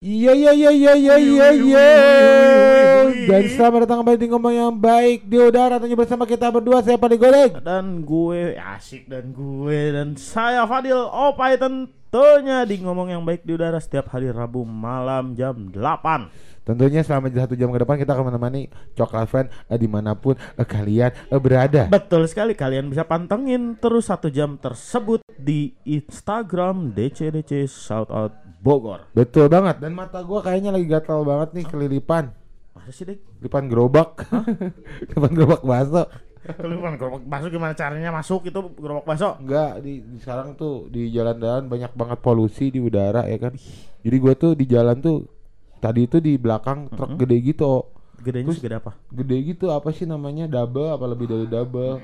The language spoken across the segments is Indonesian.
Iya iya iya iya iya iya iya. Dan selamat datang kembali di ngomong yang baik di udara tentunya bersama kita berdua saya Padi Goreng. dan gue asik dan gue dan saya Fadil Opai tentunya di ngomong yang baik di udara setiap hari Rabu malam jam 8 Tentunya selama satu jam ke depan kita akan menemani Coklat Friend eh, di mana pun eh, kalian eh, berada. betul sekali kalian bisa pantengin terus satu jam tersebut di Instagram DCDC Shoutout Bogor Betul banget. Dan mata gua kayaknya lagi gatal banget nih kelilipan. masa sih dek Lipan gerobak. Lipan gerobak bakso. kelihatan gerobak bakso gimana caranya masuk itu gerobak bakso Enggak di, di sekarang tuh di jalan-jalan banyak banget polusi di udara ya kan. Jadi gua tuh di jalan tuh tadi itu di belakang truk gede gitu. oh. gedenya Terus- segede apa Gede gitu apa sih namanya? Double apa lebih dari double?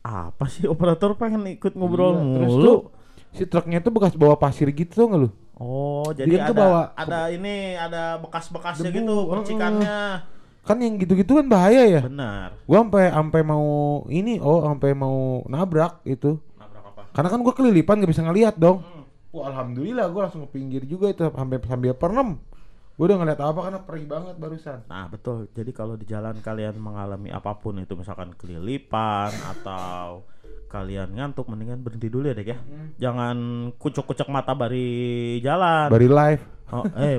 apa sih operator pengen ikut ngobrol Iya, terus mulu tuh si truknya tuh bekas bawa pasir gitu tuh nggak lu? Oh, Dia jadi tuh ada bawa- ada ini ada bekas-bekasnya gitu percikannya. Kan yang gitu-gitu kan bahaya ya. Benar. Gua sampai sampai mau ini oh sampai mau nabrak itu. Nabrak apa? Karena kan gua kelilipan nggak bisa ngelihat dong. Hmm. Wah alhamdulillah gua langsung ke pinggir juga itu sampai sambil perenem. Gua udah ngeliat apa karena perih banget barusan. Nah, betul. Jadi kalau di jalan kalian mengalami apa pun itu misalkan kelilipan atau kalian ngantuk mendingan berhenti dulu ya, Dek ya. Jangan kucuk-kucuk mata bari jalan. Bari live. Oh, eh,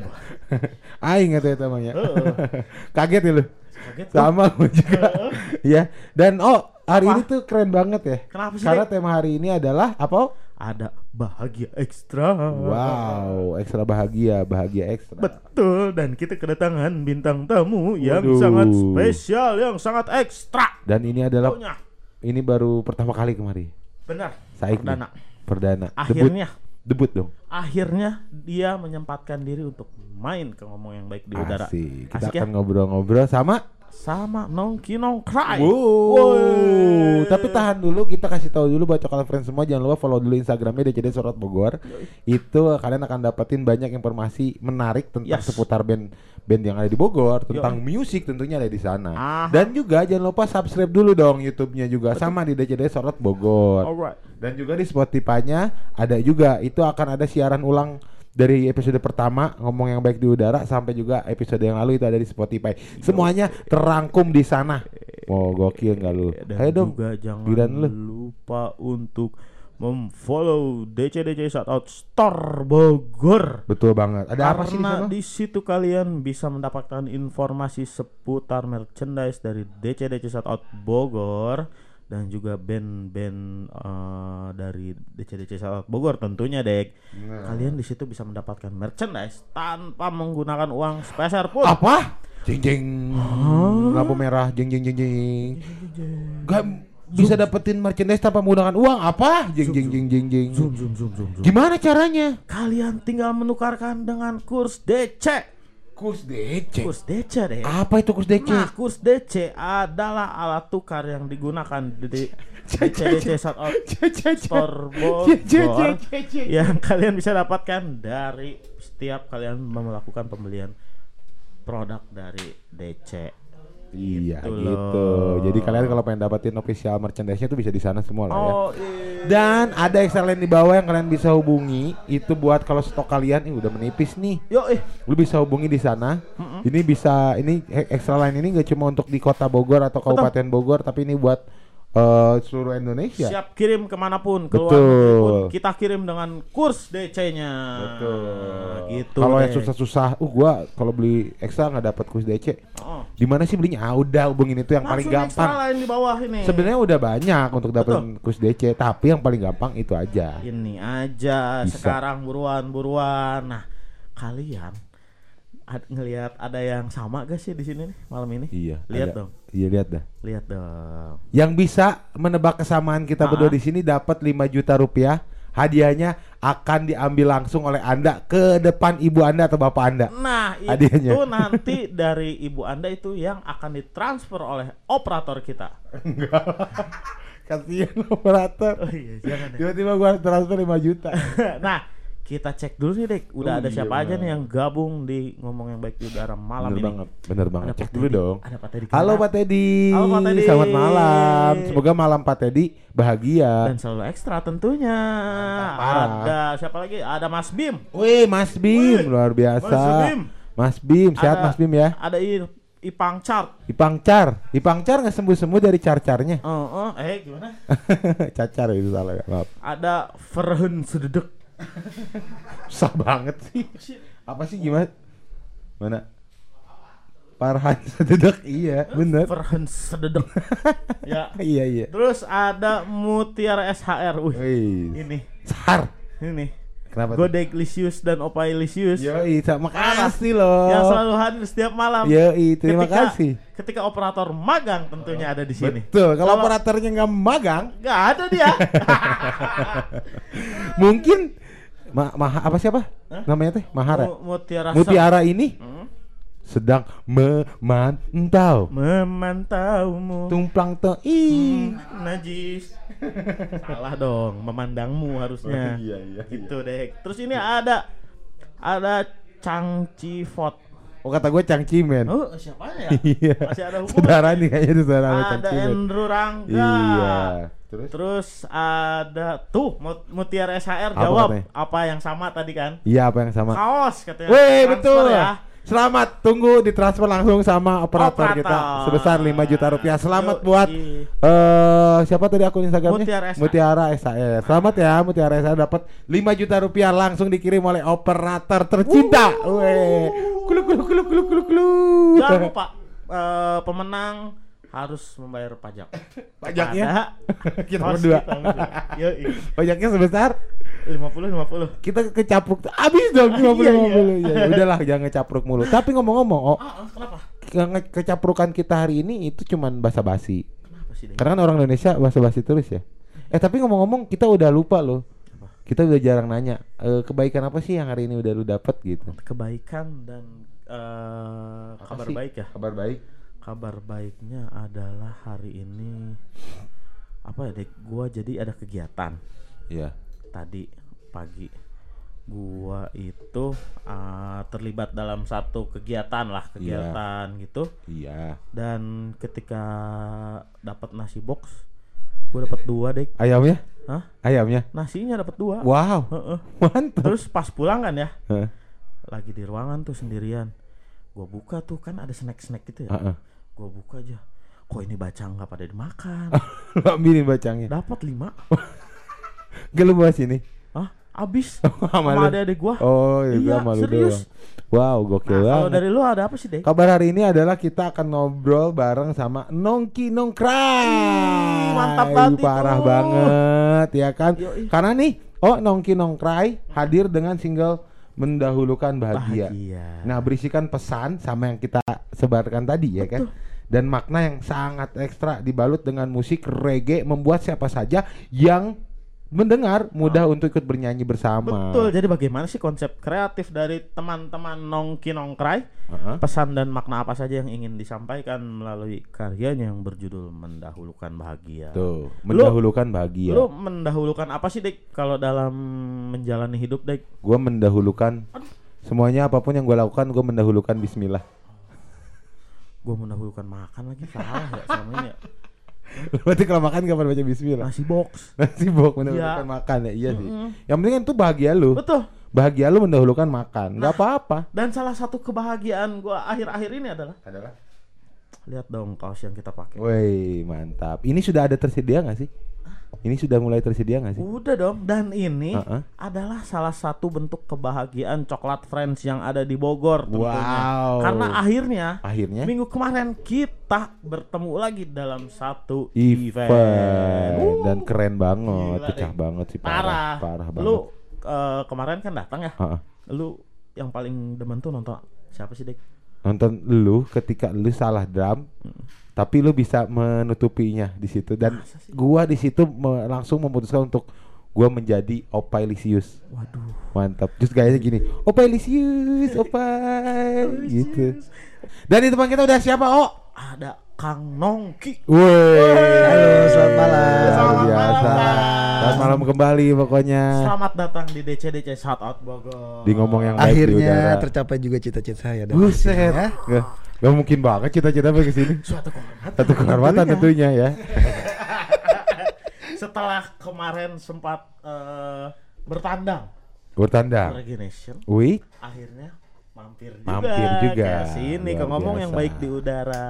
Aing itu namanya. Heeh. Kaget ya lu? kaget. Sama gua juga. ya. Dan oh hari Apa? ini tuh keren banget ya. Kenapa sih, Karena Dek? tema hari ini adalah apa? Ada bahagia ekstra. Wow, ekstra bahagia, bahagia ekstra. Betul dan kita kedatangan bintang tamu yang Waduh. sangat spesial, yang sangat ekstra. Dan ini adalah Pokoknya ini baru pertama kali kemari. benar. Saik nih. Perdana. Perdana. Akhirnya debut, debut dong. akhirnya dia menyempatkan diri untuk main ke ngomong yang baik di udara. Asik. Kita Asik ya? akan ngobrol-ngobrol sama Sama Nongki Nongkrai. Wow. Tapi tahan dulu, kita kasih tahu dulu buat coklat friends semua jangan lupa follow dulu Instagramnya DCD Sorot Bogor. Itu kalian akan dapetin banyak informasi menarik tentang Yes. seputar band band yang ada di Bogor, tentang musik tentunya ada di sana. Aha. Dan juga jangan lupa subscribe dulu dong YouTube-nya juga sama di DCD Sorot Bogor. Alright. Dan juga di Spotify-nya ada juga itu akan ada siaran ulang dari episode pertama ngomong yang baik di udara sampai juga episode yang lalu itu ada di Spotify. Semuanya terangkum di sana. Wow, gokil nggak lu? Dan Ayo dong. juga jangan lu. lupa untuk memfollow DCDC Shoutout Store Bogor. Betul banget. Ada apa sih di Karena sana? di situ kalian bisa mendapatkan informasi seputar merchandise dari DCDC Shoutout Bogor dan juga band-band eh, dari DCDC Bogor tentunya dek. Nah. Kalian di situ bisa mendapatkan merchandise tanpa menggunakan uang speser pun. Apa? Jeng jeng. Lampu merah. Jeng jeng jeng jeng. Gak bisa dapetin merchandise tanpa menggunakan uang. Apa? Jeng jeng jeng jeng jeng. Zoom zoom zoom zoom. Gimana caranya? Kalian tinggal menukarkan dengan kurs DC. Kurs DC. Kurs DC deh. Apa itu kurs DC? Nah, kurs DC adalah alat tukar yang digunakan di DCDC Store Bogor yang kalian bisa dapatkan dari setiap kalian melakukan pembelian produk dari DC. Iya Gitu gitu. Jadi kalian kalau pengen dapetin official merchandise-nya tuh bisa di sana semua lah ya. Oh, iya. Dan ada extra line di bawah yang kalian bisa hubungi. Itu buat kalau stok kalian ini udah menipis nih. Yo, eh. Lu bisa hubungi di sana. Ini bisa ini e- extra line ini gak cuma untuk di kota Bogor atau kabupaten Bogor, tapi ini buat eh, seluruh Indonesia. Siap kirim ke mana pun ke luar Betul. kita kirim dengan kurs DC-nya. Betul. Gitu. Kalau yang susah-susah, uh gua kalau beli ekstra nggak dapat kurs DC. Oh. Di mana sih belinya? Ah, udah hubungin itu yang paling Langsung extra gampang. lain di bawah ini. Sebenarnya udah banyak untuk dapetin kurs DC, tapi yang paling gampang itu aja. ini aja Bisa. sekarang buruan buruan nah kalian ad, ngelihat ada yang sama gak sih di sini nih malam ini Iya. lihat ada. dong Iya lihat dah. lihat dong Yang bisa menebak kesamaan kita Ah. berdua di sini dapat 5 juta rupiah. Hadiahnya akan diambil langsung oleh Anda ke depan ibu Anda atau bapak Anda. nah Hadiahnya. itu nanti dari ibu anda itu yang akan ditransfer oleh operator kita Kasihan operator. oh iya jangan ya. Tiba-tiba gua transfer 5 juta. nah kita cek dulu nih Dek. Udah Oh, ada iya, siapa aja nih yang gabung di ngomong yang baik di udara malam bener ini. banget, bener banget. Ada Cek dulu Teddy. dong. Ada Pak Teddy. Halo? Pak Teddy. Halo, Pak Teddy. Selamat malam. Semoga malam Pak Teddy bahagia. Dan selalu ekstra tentunya. parah. Ada siapa lagi? Ada Mas Bim. Wih, Mas Bim Wih, luar biasa. Mas Bim. Mas Bim, sehat Ada- Mas Bim ya. Ada I- Ipang Chart. Ipang Car, Ipang Car nggak sembuh sembuh dari car-carnya. Oh, oh, eh gimana? Cacar itu salah ya, maaf. Ada Verhen Sededek. Susah banget sih. Apa sih gimana? Mana? Farhan sededek iya, bener. Verhen Sededek. ya. iya iya. Terus ada Mutiara SHR. Wih, Wih, ini. sar. Ini. Kenapa? tuh? Godeglisius dan Opailisius. Yoi, sama kasih loh. Yang selalu hadir setiap malam. Yoi, terima Ketika- kasih. Ketika operator magang tentunya ada di sini. Betul, kalau operatornya nggak magang, nggak ada dia. mungkin ma maha apa siapa? Namanya teh Mahara. Mu- Mutiara. Mutiara ini Hmm? sedang memantau Memantaumu. tumplang tei. Hmm, najis. Salah dong, memandangmu harusnya. iya iya. Gitu deh. Terus ini ada ada Changchi Fot. Oh kata gue Cangcimen. Oh, siapa ya? Iya. Masih ada hubungan. Saudara nih kayaknya itu saudara Ada. Andrew Rangga. Iya. Terus Terus ada tuh Mut- Mutiara SHR Apa jawab katanya? apa yang sama tadi kan? iya apa yang sama? Kaos katanya. Wih betul. ya. Selamat tunggu ditransfer langsung sama operator, Operator. kita sebesar 5 juta rupiah. Selamat Yoi. buat eh siapa tadi akun Instagramnya? Mutiara SHR. Mutiara SHR. Selamat ya Mutiara SHR dapat 5 juta rupiah langsung dikirim oleh operator tercinta. Weh. Kulu kulu kulu kulu kulu kulu. Jangan lupa eh, pemenang harus membayar pajak. Pajaknya? Kita berdua. Pajaknya sebesar 50 50. kita kecapruk abis dong 50 Iya, iya. 50 ya udahlah jangan kecapruk mulu tapi ngomong-ngomong oh Ah, ah, kenapa? ke- kecaprukan kita hari ini itu cuman basa-basi Kenapa sih, Deng? karena kan orang Indonesia basa-basi terus ya eh tapi ngomong-ngomong kita udah lupa loh kita udah jarang nanya eh, kebaikan apa sih yang hari ini udah lu dapet gitu Kebaikan dan eh, Apa kabar sih? baik ya. kabar baik Kabar baiknya adalah hari ini apa ya, Dek? Gua jadi ada kegiatan iya tadi pagi. Gua itu eh, terlibat dalam satu kegiatan lah, kegiatan gitu. iya Dan ketika dapat nasi box, gua dapat dua, Dek. ayamnya Hah? ayamnya Nasinya dapat dua. wow Heeh. mantap Terus pas pulang kan ya, Heeh. lagi di ruangan tuh sendirian. Gua buka tuh kan ada snack-snack gitu ya. Heeh. Gua buka aja. Kok ini baca nggak pada dimakan? ambilin bacangnya Dapat lima. gak lu bawa sini Hah? Abis Sama sama lu? adik-adik gua. oh Iya, sama lu serius. doang wow gokil Nah, kalau banget dari lu ada apa sih, Dek? Kabar hari ini adalah kita akan ngobrol bareng sama Nongki Nongkrai. Mantap banget Parah itu. banget ya kan. Yoi. Karena nih, oh Nongki Nongkrai hadir dengan single mendahulukan bahagia. Bahagia. Nah, berisikan pesan sama yang kita sebarkan tadi ya kan. Dan makna yang sangat ekstra dibalut dengan musik reggae membuat siapa saja yang mendengar mudah untuk ikut bernyanyi bersama. Betul. Jadi bagaimana sih konsep kreatif dari teman-teman Nongki Nongkrai? Heeh. Pesan dan makna apa saja yang ingin disampaikan melalui karyanya yang berjudul Mendahulukan Bahagia. Tuh, mendahulukan bahagia. Lu mendahulukan apa sih, Dek? Kalau dalam menjalani hidup, Dek? gue mendahulukan semuanya apa pun yang gue lakukan gue mendahulukan Bismillah Gua mendahulukan makan lagi salah ya sama ini ya. berarti kalau makan kapan baca Bismillah Nasi box. nasi bok mendahulukan Iya. makan ya iya sih Mm-mm. yang penting kan itu bahagia lu Betul. bahagia lu mendahulukan makan nggak apa-apa Dan salah satu kebahagiaan gua akhir-akhir ini adalah adalah lihat dong kaos yang kita pakai. woi mantap ini sudah ada tersedia nggak sih ini sudah mulai tersedia nggak sih Udah dong. Dan ini Heeh. adalah salah satu bentuk kebahagiaan coklat friends yang ada di Bogor tentunya. Wow. Karena akhirnya akhirnya minggu kemarin kita bertemu lagi dalam satu event, event. Uh, dan keren banget Gila pecah banget sih parah. parah parah banget Lu eh, kemarin kan datang ya. Heeh. Lu yang paling demen tuh nonton siapa sih, Dek? Nonton lu ketika lu salah drum tapi lu bisa menutupinya di situ. Dan gua di situ me- langsung memutuskan untuk gua menjadi Opailisius Waduh. mantap. Terus gayanya gini Opailisius Opai gitu. Dan di depan kita udah siapa oh Ada Kang Nongki. Woi. Halo, selamat malam. Selamat malam. Selamat malam kembali pokoknya. Selamat datang di DCDC Shout Out Bogor. Di ngomong yang baik di Akhirnya udara. tercapai juga cita-cita saya dan Buset. akhirnya Gak, gak mungkin banget cita-cita ke sini. Suatu kehormatan. Satu kehormatan tentunya ya. Setelah kemarin sempat eh, bertandang Bertanda. Regeneration, Wih, akhirnya mampir juga, Mampir juga. ke sini ke ngomong yang biasa. baik di udara.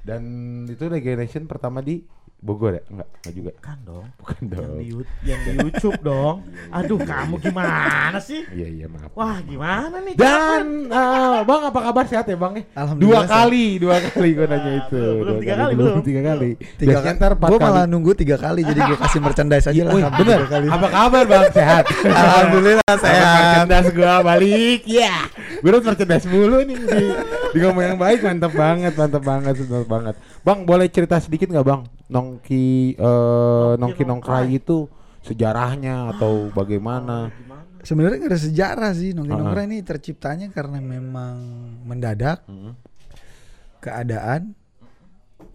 dan itu regeneration pertama di Bogor ya? Enggak, enggak juga. Kan dong. Bukan Yang dong. di, Yu- yang di YouTube dong. Aduh, kamu gimana sih? Iya, iya, maaf. Wah, gimana nih? Dan eh, Bang apa kabar sehat ya Bang? ya? Alhamdulillah Dua kali, dua kali gue nanya itu. Belum, tiga kali, belum belum. tiga kali. tiga kali. ntar empat Gue malah nunggu tiga kali jadi gue kasih merchandise aja lah. Bener. Apa kabar Bang? Sehat. Alhamdulillah sehat. Merchandise gua balik. Ya. Gue udah merchandise mulu nih di, di ngomong yang baik mantap banget, mantap banget, mantap banget. Bang, boleh cerita sedikit nggak Bang? Nongki eh Nongki Nongkrai itu sejarahnya atau bagaimana? Gimana? Sebenarnya nggak ada sejarah sih nongki Uh-uh. nongkrong ini terciptanya karena memang mendadak Hmm. keadaan.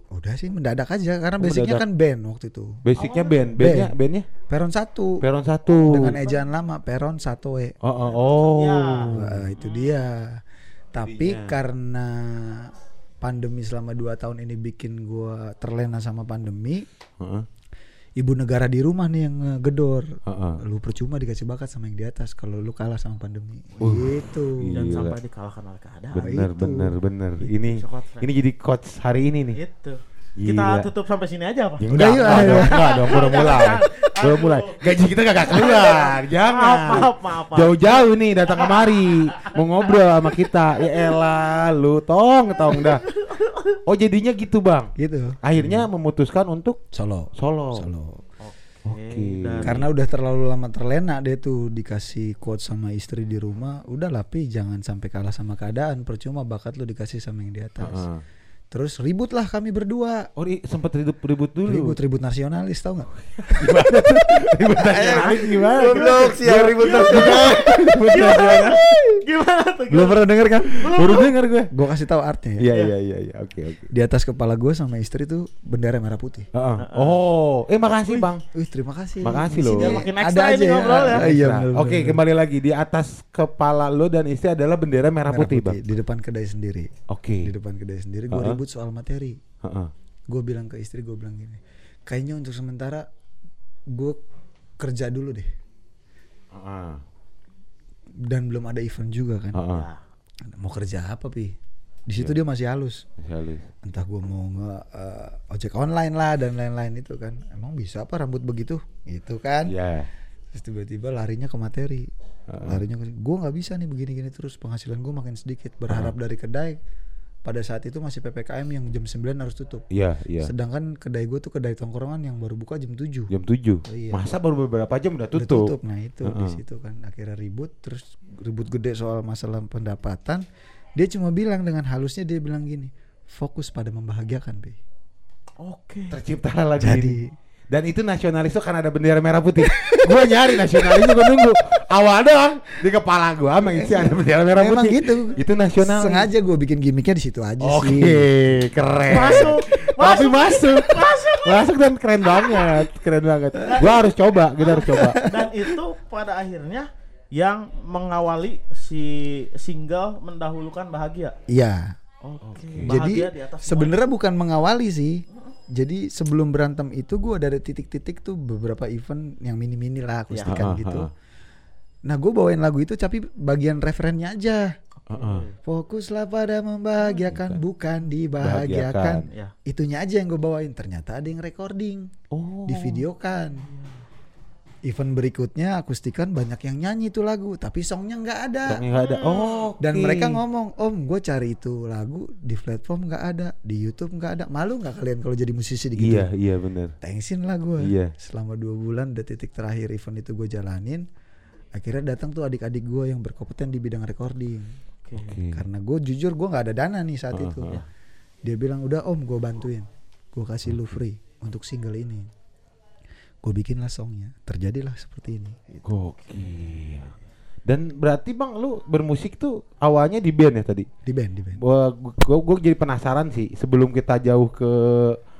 Udah sih mendadak aja karena Oh, basicnya mendadak. kan band waktu itu. Basicnya band, bandnya, Band. bandnya Peron satu Peron satu. dengan ejaan lama Peron satu e. Oh, oh, oh. Ya. Wah, itu dia. Tapi Jadinya. karena pandemi selama 2 tahun ini bikin gua terlena sama pandemi, Heeh, ibu negara di rumah nih yang ngegedor. heeh. Lu percuma dikasih bakat sama yang di atas kalau lu kalah sama pandemi. Uh, gitu. Dan sampai dikalahkan oleh keadaan. Bener, itu. bener, bener. Ini ini jadi coach hari ini nih. Itu. Gila. Kita tutup sampai sini aja apa? Ya, Udah, enggak, yuk, enggak dong, enggak dong, baru mulai. Baru mulai. Gaji kita gak keluar, jangan. Maaf, maaf, maaf. Jauh-jauh nih datang kemari mau ngobrol sama kita. Ya elah, lu tong tong dah. Oh jadinya gitu bang. Gitu. Akhirnya memutuskan untuk Solo. solo. Solo. Oke. dari- Karena udah terlalu lama terlena dia tuh dikasih quote sama istri di rumah, udah tapi jangan sampai kalah sama keadaan, percuma bakat lu dikasih sama yang di atas. Heeh. Terus ribut lah kami berdua. Oh sempat ribut ribut dulu. Ribut-ribut nasionalis tau nggak? ribut nasionalis gimana? Goblok, sih, yang ribut nasionalis. ribut nasionalis. Gimana tuh? Belum pernah denger kan? Baru dengar gue. Gue kasih tahu artnya ya. Iya iya iya iya. Oke oke. Di atas kepala gue sama istri tuh bendera merah putih. Heeh. Oh, eh makasih bang. Wih terima kasih. Makasih loh. Ya, makin ada aja ini ya. ngobrol ya. Iya, Nah, Oke kembali lagi di atas kepala lo dan istri adalah bendera merah, Merah putih, bang. Di depan kedai sendiri. Oke. Di depan kedai sendiri gue. Ribut soal materi. Gue bilang ke istri gue bilang gini, kayaknya untuk sementara gue kerja dulu deh. Dan belum ada event juga kan. Nah, Mau kerja apa pi? Di situ dia masih halus. Masih halus. Entah gue mau nge eh, ojek online lah dan lain-lain itu kan. Emang bisa apa rambut begitu? Gitu kan. Iya. Terus tiba-tiba larinya ke materi. Heeh. Larinya ke gue nggak bisa nih begini-gini terus penghasilan gue makin sedikit. Berharap dari kedai pada saat itu masih PPKM yang jam 9 harus tutup. Iya, iya. Sedangkan kedai gue tuh kedai tongkrongan yang baru buka jam 7. Jam 7. Iya. Masa baru beberapa jam udah Udah tutup? Nah itu di Heeh. situ kan akhirnya ribut terus ribut gede soal masalah pendapatan. Dia cuma bilang dengan halusnya dia bilang gini, fokus pada membahagiakan, Be. Oke. Tercipta lagi Jadi ini. Dan itu nasionalis tuh kan ada bendera merah putih. gua nyari nasionalis gua nunggu. Awal doang di kepala gua sama isi ada bendera merah putih. gitu. Itu nasionalis. sengaja gue bikin gimmicknya di situ aja Oke, sih. keren. Masuk, Tapi masuk. Masuk. Masuk dan keren banget, keren banget. Gua harus coba, kita harus coba. Dan itu pada akhirnya yang mengawali si single mendahulukan bahagia. Iya. Oke. Jadi Bahagia di atas semua. sebenarnya bukan mengawali sih. Jadi sebelum berantem itu gue ada titik-titik tuh beberapa event yang mini-mini lah akustikan Ha, ha, gitu. ha. Nah gue bawain lagu itu tapi bagian referennya aja. Heeh. Fokuslah pada membahagiakan bukan dibahagiakan. Ya. Itunya aja yang gue bawain. Ternyata ada yang recording, Oh. divideokan. Event berikutnya akustikan banyak yang nyanyi tuh lagu, tapi songnya nggak ada. Songnya nggak ada. Oh. Dan oke. mereka ngomong, Om, gue cari itu lagu di platform nggak ada, di YouTube nggak ada. Malu nggak kalian kalau jadi musisi di gitu? Iya, iya benar. Thanksin lah gue. Iya. Selama dua bulan, the titik terakhir event itu gue jalanin. Akhirnya datang tuh adik-adik gue yang berkompeten di bidang recording. Oke. Oke. Karena gue jujur gue nggak ada dana nih saat Ah, itu. ah. Dia bilang udah Om, gue bantuin. Gue kasih lu free untuk single ini. Gue bikinlah songnya. Terjadilah seperti ini. Gitu. Gokil. Dan berarti Bang lu bermusik tuh awalnya di band ya tadi? Di band, di band. Gua gua, gua jadi penasaran sih sebelum kita jauh ke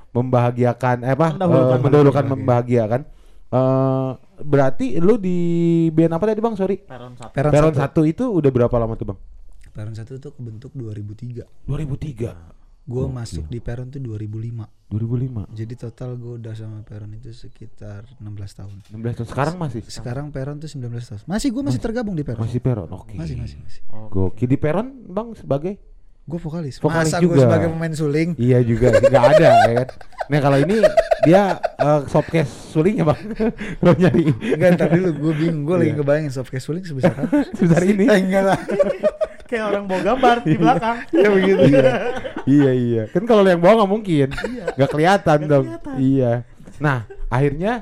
membahagiakan eh apa Mendahulukan eh, mendahulukan bahagia. membahagiakan Eh, berarti lu di band apa tadi bang? Sorry. Peron satu. Peron, Peron satu. satu itu udah berapa lama tuh bang? Peron satu tuh kebentuk 2003. 2003. Gue masuk di Peron tuh 2005. 2005. Jadi total gue udah sama Peron itu sekitar 16 tahun. 16 tahun. Sekarang masih? Sekarang Peron tuh 19 tahun. Masih gue masih tergabung di Peron. Masih Peron. Oke. Masih masih masih. Gokil di Peron bang sebagai? Gue vokalis. Vokalis Masa gue juga. sebagai pemain suling? Iya juga, nggak ada ya kan. Nah kalau ini dia uh, softcase sulingnya bang, lo nyari Enggak ntar dulu gue bingung. Gue lagi Iya. ngebayangin softcase suling sebesar apa? sebesar ini. Eh, enggak lah. Kayak orang bawa gambar di belakang. Iya begitu. iya. iya iya. Kan kalau yang bawah nggak mungkin, nggak kelihatan Nggak dong. kelihatan. Iya. Nah akhirnya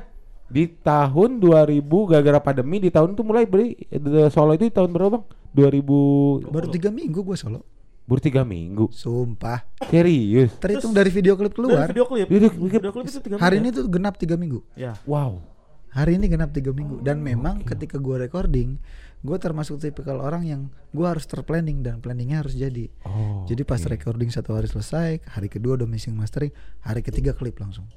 di tahun 2000 gara-gara pandemi di tahun tuh mulai beli The solo itu di tahun berapa bang? 2000 Baru tiga minggu gue solo. baru tiga minggu. Sumpah. Serius. Terhitung dari video klip keluar. Dari video klip. Video Video, klip. klip itu tiga Hari ini tuh genap tiga minggu. Ya. Wow. Hari ini genap tiga minggu. Dan memang ketika gue recording, gue termasuk tipikal orang yang gue harus terplanning dan planningnya harus jadi. Oh. Jadi pas recording satu hari selesai, hari kedua udah mixing mastering, hari ketiga klip langsung.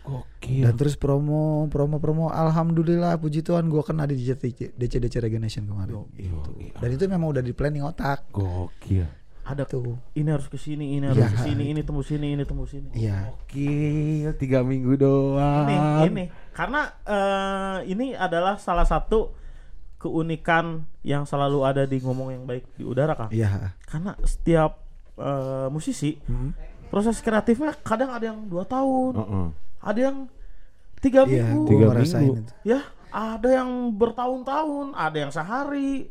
Gokil. Dan terus promo, promo, promo. Alhamdulillah, puji Tuhan, gue kena di DC DC Regeneration kemarin. Gitu. Dan itu memang udah di planning otak. Gokil. Ada Tuh. ini harus ke sini, ini harus Ya. ke sini, ini tembus sini, ini tembus sini. Iya. Gokil. Tiga minggu doang. Ini ini karena eh, ini adalah salah satu keunikan yang selalu ada di ngomong yang baik di udara Kang. Iya. Karena setiap eh, musisi Hmm. proses kreatifnya kadang ada yang dua tahun, Heeh. ada yang tiga Iya, minggu, Tiga minggu. itu. ya ada yang bertahun-tahun, ada yang sehari.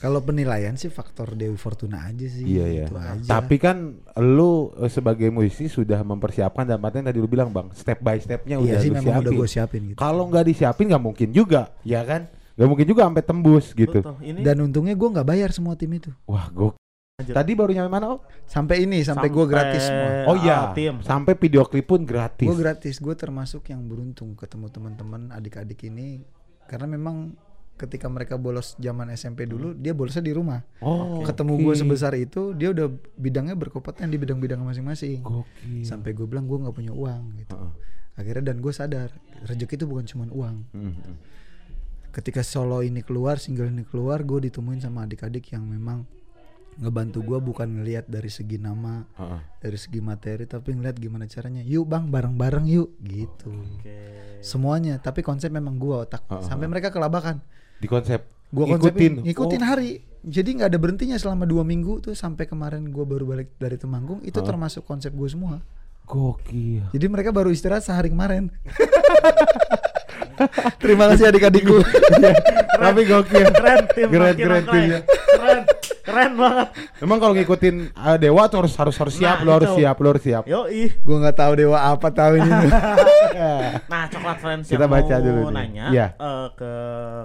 Kalau penilaian sih faktor Dewi Fortuna aja sih. Iya ya. Itu aja. Tapi kan lu eh, sebagai musisi sudah mempersiapkan dan artinya tadi lu bilang bang, step by stepnya iya udah sih lu memang udah gue siapin gitu. Kalau nggak disiapin nggak mungkin juga, ya kan? Nggak mungkin juga sampai tembus gitu. Betul. Ini Dan untungnya gue nggak bayar semua tim itu. Wah, gok. Anjir. Tadi baru nyampe mana? Oh, Sampai ini, sampai, gue gratis semua. oh ah, iya. tim. Sampai video klip pun gratis. Gue gratis. Gue termasuk yang beruntung ketemu teman-teman adik-adik ini karena memang ketika mereka bolos zaman SMP dulu, dia bolosnya di rumah. oh, Ketemu gue sebesar itu, dia udah bidangnya berkompeten di bidang-bidang masing-masing. Sampai gue bilang gue nggak punya uang gitu. Heeh. Akhirnya dan gue sadar rezeki itu bukan cuma uang. Hmm, hmm. Ketika solo ini keluar single ini keluar gue ditemuin sama adik-adik yang memang ngebantu gue bukan ngelihat dari segi nama Heeh. dari segi materi tapi ngeliat gimana caranya yuk bang bareng-bareng yuk gitu Oke. semuanya tapi konsep memang gue otak Heeh. sampai mereka kelabakan Di konsep. gue Ngikutin. ngikutin Oh, hari jadi nggak ada berhentinya selama dua minggu tuh sampai kemarin gue baru balik dari Temanggung itu Heeh. termasuk konsep gue semua Gokil. jadi mereka baru istirahat sehari kemarin terima kasih adik-adikku Tapi gokil. Keren tim Keren, keren timnya. Keren. Keren banget. Emang kalau ngikutin uh, Dewa tuh harus harus harus siap, Nah, lo harus siap, lo harus siap. Yo ih. gue nggak tahu dewa apa tahun ini Nah, coklat friends Kita yang baca mau dulu nih. nanya Iya. eh, ke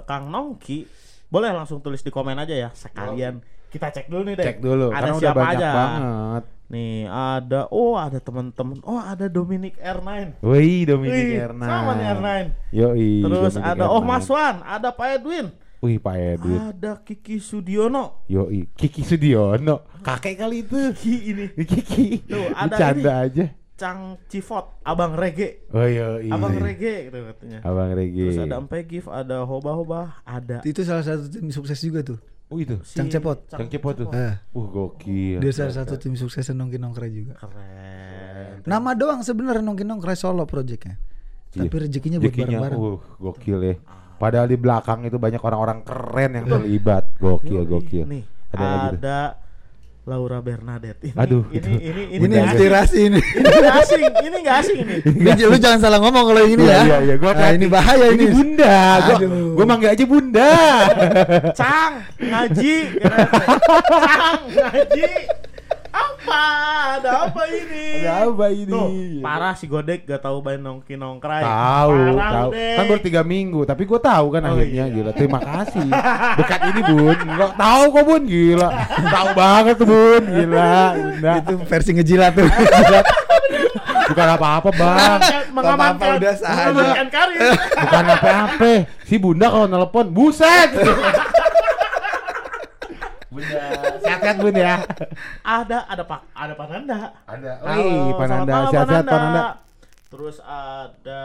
Kang Nongki, boleh langsung tulis di komen aja ya sekalian. Kita cek dulu nih deh. Cek dulu, Ada karena udah siapa banyak aja? banget. Nih, ada oh ada teman-teman. Oh, ada Dominic R9. Wih, Dominic Wih, Erna. sama nih R9. Yoi. Terus Dominic ada Oh Erna. Mas Wan, ada Pak Edwin. Wih, Pak Edwin. Ada Kiki Sudiono. Yoi, Kiki Sudiono. Kakek kali itu. Kiki ini. Kiki. Tuh, ada Bercanda aja. Cang Cifot, Abang Rege. Oh yoi. Abang Rege gitu katanya. Abang Regi. Terus ada Empe Gif, ada Hoba Hoba, ada itu salah satu tim sukses juga tuh Oh itu. si Cang Cepot. Cang Cepot tuh. Eh, Uh, gokil. dia salah satu tim sukses nongki nongkre juga Keren. nama doang sebenarnya nongki nongkre solo projectnya Iya. tapi rezekinya buat bareng-bareng uh, gokil ya. Padahal di belakang itu banyak orang-orang keren yang terlibat. Gokil, gokil. Nih, Ada ada, lagi tuh. Laura Bernadette. Ini, Aduh, ini itu. ini ini, ini inspirasi ini Ini asing, ini nggak asing ini. Ini lu jangan salah ngomong kalau ini Iya, ya iya, iya, gua nah, ini bahaya ini, Ini bunda. Gua, Aduh. gua manggil aja bunda. Cang, ngaji. Cang, ngaji. Apa? Ada apa ini? Ada apa ini? Tuh, parah si Godek gak tahu main nongki nongkrai. Tahu, tahu. Kan baru tiga minggu, tapi gue tahu kan Oh, akhirnya iya. gila. Terima kasih. Dekat ini bun, nggak tahu kok bun gila. tahu banget tuh bun, gila. Bunda. itu versi ngejilat tuh Bukan apa-apa bang, mengamankan, udah saja. mengamankan karir. bukan apa-apa. Si bunda kalau nelpon, buset. Bunda, sehat-sehat bun ya. ada ada pak ada Pananda. Ada. Halo, Wih, Pananda, sehat-sehat Pananda. Terus ada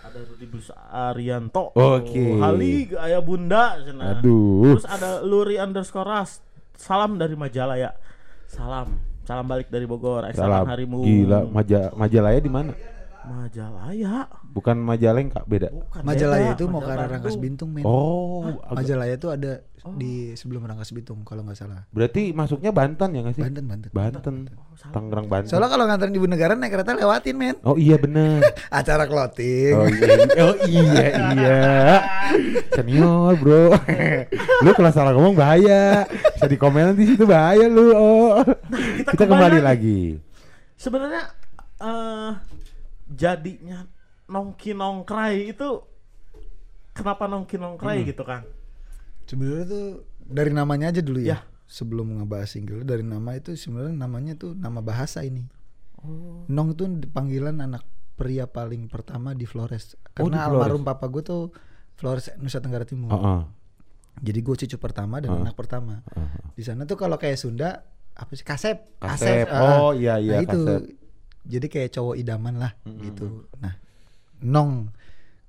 ada Rudi Blus Arianto. Oke. Oh, Hali aya Bunda cenah. Aduh. Terus ada Luri underscore Ras. Salam dari Majalaya. Salam. Salam balik dari Bogor. Eh, Salam. harimu. Gila, maja Majalaya di mana? Majalaya. Bukan Majalengka, beda. Bukan Majalaya beda, itu mau ke Majalah arah Rangkas. Bintung men. Oh, Majalaya itu ada di sebelum Rangkas Bitung kalau nggak salah. berarti masuknya Banten ya nggak sih? Banten, Banten. Banten. Tangerang Banten. Soalnya kalau nganterin ibu negara naik kereta lewatin men. Oh iya bener. Acara clothing. Oh iya, oh iya iya. Senior bro. lu kalau salah ngomong bahaya. Bisa dikomenin di situ bahaya lu. Oh. kita Kita, kembali lagi. Sebenarnya eh jadinya nongki nongkrai itu kenapa nongki nongkrai gitu kan? Sebenarnya tuh dari namanya aja dulu ya. Ya. Sebelum ngebahas single dari nama itu sebenarnya namanya tuh nama bahasa ini. Nong itu panggilan anak pria paling pertama di Flores. Oh, di Karena Flores. almarhum papa gue tuh Flores Nusa Tenggara Timur. Heeh. Jadi gue cucu pertama dan anak pertama. Di sana tuh kalau kayak Sunda apa sih kasep? Kasep. ah. Oh, iya, iya, Nah, itu. kasep. Jadi kayak cowok idaman lah gitu. Nah, Nong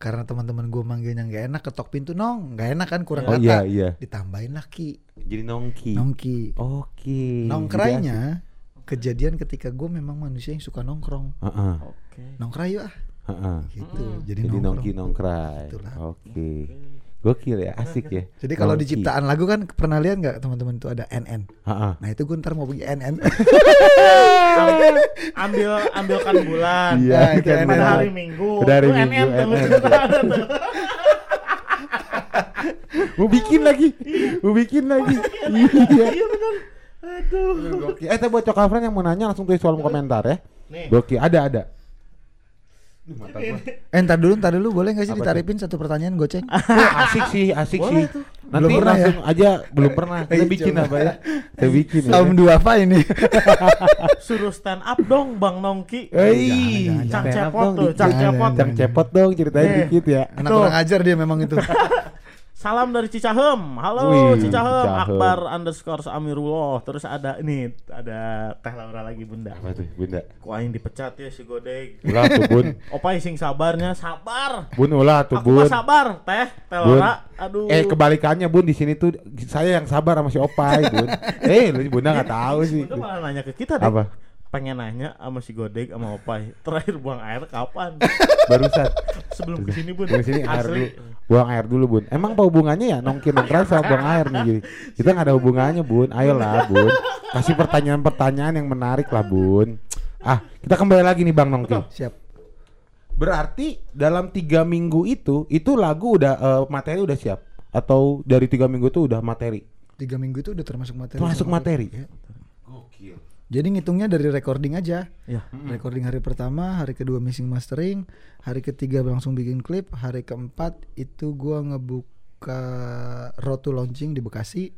karena teman-teman gue manggilnya nggak enak ketok pintu Nong nggak enak kan kurang Oh, kata iya, iya. ditambahin laki Jadi nongki. nongki Oke. nongkrainya kejadian ketika gue memang manusia yang suka nongkrong Heeh. Oke. nongkrai yuk ah Heeh. gitu jadi, Jadi nongkrong nongki nongkrai. Oke. Gokil ya, asik ya. jadi kalau di ciptaan lagu kan pernah lihat nggak teman-teman itu ada NN Heeh. nah itu gue ntar mau pergi NN ambil ambil ambilkan bulan. Iya, Nah, itu kan NN. Pada hari Minggu. Pada hari Minggu, NN tuh. NN. Mau bikin lagi. Mau bikin lagi. Iya. Iya benar. Aduh. Gokil. Eh, tapi buat friend yang mau nanya langsung tulis kolom komentar ya. Nih. Gokil, ada ada. Mata gua. eh ntar dulu ntar dulu boleh nggak sih Apa tuh? ditaripin satu pertanyaan goceng Oh, asik sih, asik Boleh sih. tuh. Nanti Belum pernah langsung aja belum pernah. Kita Ayo, bikin apa ya? Kita bikin ya. Tahun dua apa ini Suruh stand up dong Bang Nongki. Hei, Cang cepot dong tuh, cang cepot. Cang cepot dong ceritain Nih. dikit ya. anak kurang ajar dia memang itu Salam dari Cicahem. Halo Wih, Cicahem. Cicahem. Akbar underscore Amirullah. Terus ada ini ada Teh Laura lagi bunda. Apa tuh, Bunda? Ku aing dipecat ya si Godeg. Ulah tuh, Bun. Opai sing sabarnya sabar. Bun ulah tuh, Aku Bun. sabar, Teh. Teh. Laura. Aduh. Eh kebalikannya Bun di sini tuh saya yang sabar sama si Opai Bun. eh lu Bunda nggak tahu sih. Bunda malah nanya ke kita deh. Apa? Pengen nanya sama si Godeg sama Opai. Terakhir buang air kapan? Barusan. Sebelum ke sini Bun. Di sini air dulu. Buang air dulu Bun. Emang apa hubungannya ya nongki nongkrong sama buang air nih jadi. Kita nggak ada hubungannya Bun. Ayolah Bun. Kasih pertanyaan-pertanyaan yang menarik lah Bun. Ah kita kembali lagi nih Bang Nongki. siap Berarti dalam tiga minggu itu itu lagu udah eh, materi udah siap atau dari tiga minggu itu udah materi? tiga minggu itu udah termasuk materi Termasuk materi. Ya. Gokil. Jadi ngitungnya dari recording aja. Ya. Recording hari pertama, hari kedua mixing mastering, hari ketiga langsung bikin klip, hari keempat itu gua ngebuka Rotu launching di Bekasi.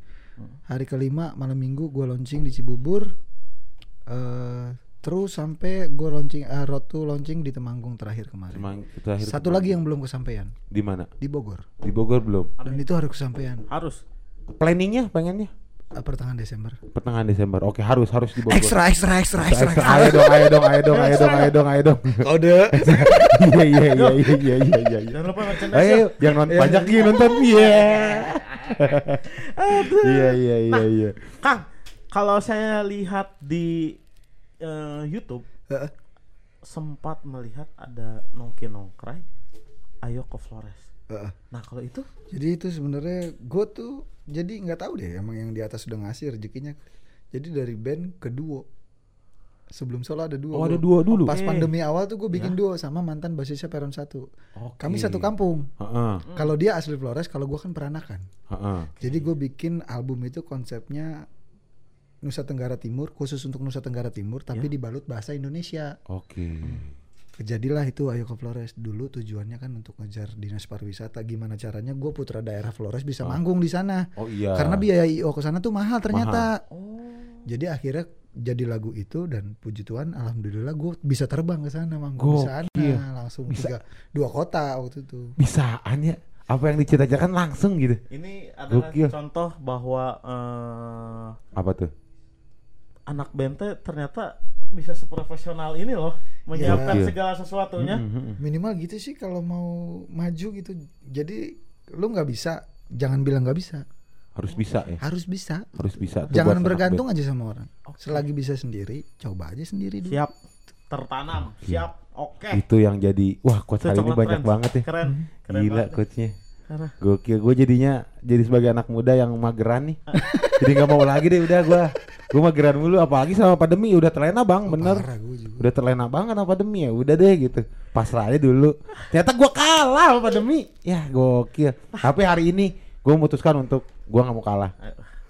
Hari kelima malam minggu gua launching di Cibubur. eh terus sampai gua launching eh, Rotu launching di Temanggung terakhir kemarin. Emang terakhir Satu lagi yang belum kesampaian di mana? di Bogor. Di Bogor belum. Dan itu harus kesampaian Harus. Planningnya pengennya pertengahan Desember. pertengahan Desember. Oke harus harus di Bogor. Ekstra ekstra ekstra Ekstra, ekstra. Ayo dong, ayo dong, ayo dong, ayo dong, ayo dong, ayo dong. Kode. Iya iya iya iya iya iya iya. Jangan lupa merchandise. Ayo, ya. yang nonton banyak lagi nonton. Iya. Iya iya iya iya. Kang, kalau saya lihat di eh, YouTube sempat melihat ada nongki nongkrai ayo ke Flores. Heeh. Nah kalau itu Jadi itu sebenarnya gue tuh jadi nggak tahu deh emang yang di atas sudah ngasih rezekinya. Jadi dari band ke duo. Sebelum solo ada duo. Oh, ada duo dulu? Pas Oke. pandemi awal tuh gue bikin duo sama mantan basisnya Peron 1. Oke. Kami satu kampung. Heeh, Kalau dia asli Flores, kalau gue kan peranakan. heeh. Jadi gue bikin album itu konsepnya Nusa Tenggara Timur, khusus untuk Nusa Tenggara Timur, tapi dibalut bahasa Indonesia. Oke. Kejadilah itu Ayo ke Flores dulu tujuannya kan untuk ngejar dinas pariwisata. Gimana caranya gue putra daerah Flores bisa manggung di sana. Oh iya. Karena biaya IO ke sana tuh mahal ternyata. Jadi akhirnya jadi lagu itu dan puji Tuhan alhamdulillah gue bisa terbang ke sana manggung di sana Gokil. langsung Bisa. tiga dua kota waktu itu. bisaan ya. Apa yang dicita-citakan langsung gitu. ini adalah Gokil. contoh bahwa eh, Apa tuh? anak band teh ternyata bisa seprofesional ini loh menyiapkan Iya. segala sesuatunya. Mhm. minimal gitu sih kalau mau maju gitu jadi lu nggak bisa jangan bilang nggak bisa Harus bisa ya. harus bisa Harus bisa. Tuh jangan bergantung aja sama orang selagi bisa sendiri coba aja sendiri dulu Siap tertanam, siap. Oke. Itu yang jadi wah coach Itu hari ini banyak keren. banget ya. Keren. Keren Gila banget. coachnya. Gokil, gue jadinya jadi sebagai anak muda yang mageran nih. jadi nggak mau lagi deh udah gue. Gue mageran mulu, apalagi sama pandemi udah terlena bang, bener. parah Udah terlena banget sama pandemi ya, udah deh gitu. Pasrah aja dulu. Ternyata gue kalah sama pandemi. Ya gokil. Tapi hari ini gue memutuskan untuk gue nggak mau kalah.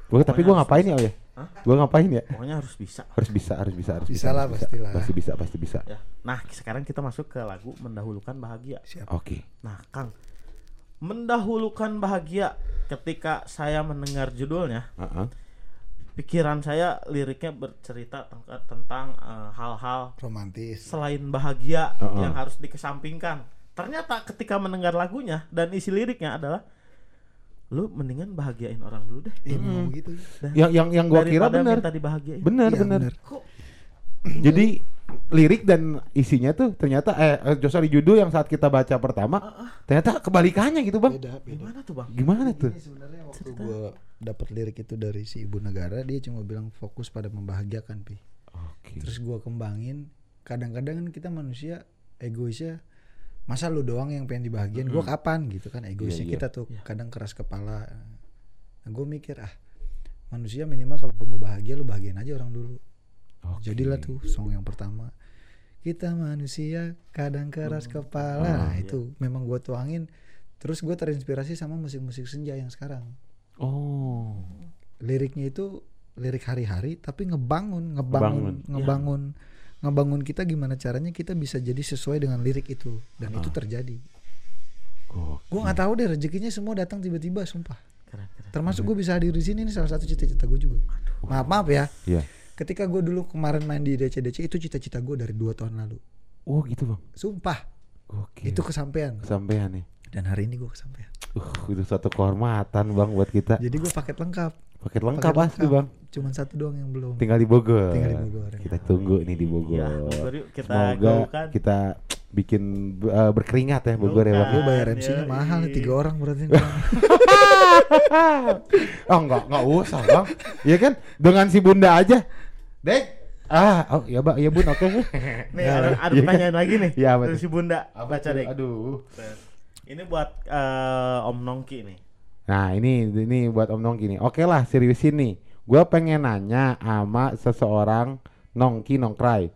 Gue tapi gue ngapain ya, oh ya? Hah? Gue ngapain ya? pokoknya harus bisa. Harus bisa, harus bisa, harus Bisa lah, harus pastilah. Pasti bisa, pasti bisa. Ya. Nah, sekarang kita masuk ke lagu mendahulukan bahagia. siap Oke. Nah, Kang, mendahulukan bahagia ketika saya mendengar judulnya, Heeh. pikiran saya liriknya bercerita tentang eh, hal-hal romantis selain bahagia Uh-uh. yang harus dikesampingkan. Ternyata ketika mendengar lagunya dan isi liriknya adalah lu mendingan bahagiain orang dulu deh. Iya, mau gitu Dan Yang yang yang gue kira benar. minta dibahagiain. Benar, benar. benar. Kok Jadi lirik dan isinya tuh ternyata eh eh, sorry judul yang saat kita baca pertama ternyata kebalikannya gitu bang. beda beda gimana tuh, Bang? Gimana tuh? Ini sebenarnya waktu gue dapat lirik itu dari si ibu negara dia cuma bilang fokus pada membahagiakan pi Oke. terus gue kembangin kadang-kadang kan kita manusia egoisnya masa lu doang yang pengen dibahagiain gue kapan gitu kan egoisnya Iya, iya. kita tuh kadang keras kepala nah gue mikir ah manusia minimal kalau mau bahagia lu bahagiain aja orang dulu Oke. jadilah tuh song yang pertama. Kita manusia kadang keras kepala. Ah, nah itu memang gue tuangin. Terus gue terinspirasi sama musik-musik senja yang sekarang. Oh. liriknya itu lirik hari-hari tapi ngebangun Ngebangun. ngebangun ngebangun ngebangun kita gimana caranya kita bisa jadi sesuai dengan lirik itu. Dan itu terjadi. Gokil. gue nggak tahu deh rezekinya semua datang tiba-tiba sumpah. Keren, keren. termasuk gue bisa hadir di sini ini salah satu cita-cita gue juga. Maaf maaf ya. Iya. Ketika gue dulu kemarin main di DC-DC itu cita-cita gue dari dua tahun lalu Oh gitu bang. sumpah Gokil. itu kesampaian kesampaian nih. dan hari ini gue kesampaian Uh, itu suatu kehormatan bang buat kita. jadi gue paket lengkap Paket lengkap Paket asli bang. cuman satu doang yang belum Tinggal di Bogor. Tinggal di Bogor, ya. Kita tunggu nih di Bogor. Ya, kita Semoga gaungkan. kita bikin eh, berkeringat ya Bogor ya bang. Gue bayar MC-nya mahal nih tiga orang berarti oh enggak enggak usah bang. Iya kan dengan si bunda aja. Dek. Ah, oh ya bang, ya bun, oke. Nih ada, ada Iya. pertanyaan lagi nih Iya, apa dari si Bunda. Baca deh. Aduh. Ini buat eh, Om Nongki nih. Nah ini ini buat Om Nongki nih. Oke lah seriusin nih. Gua pengen nanya sama seseorang Nongki Nongkrai.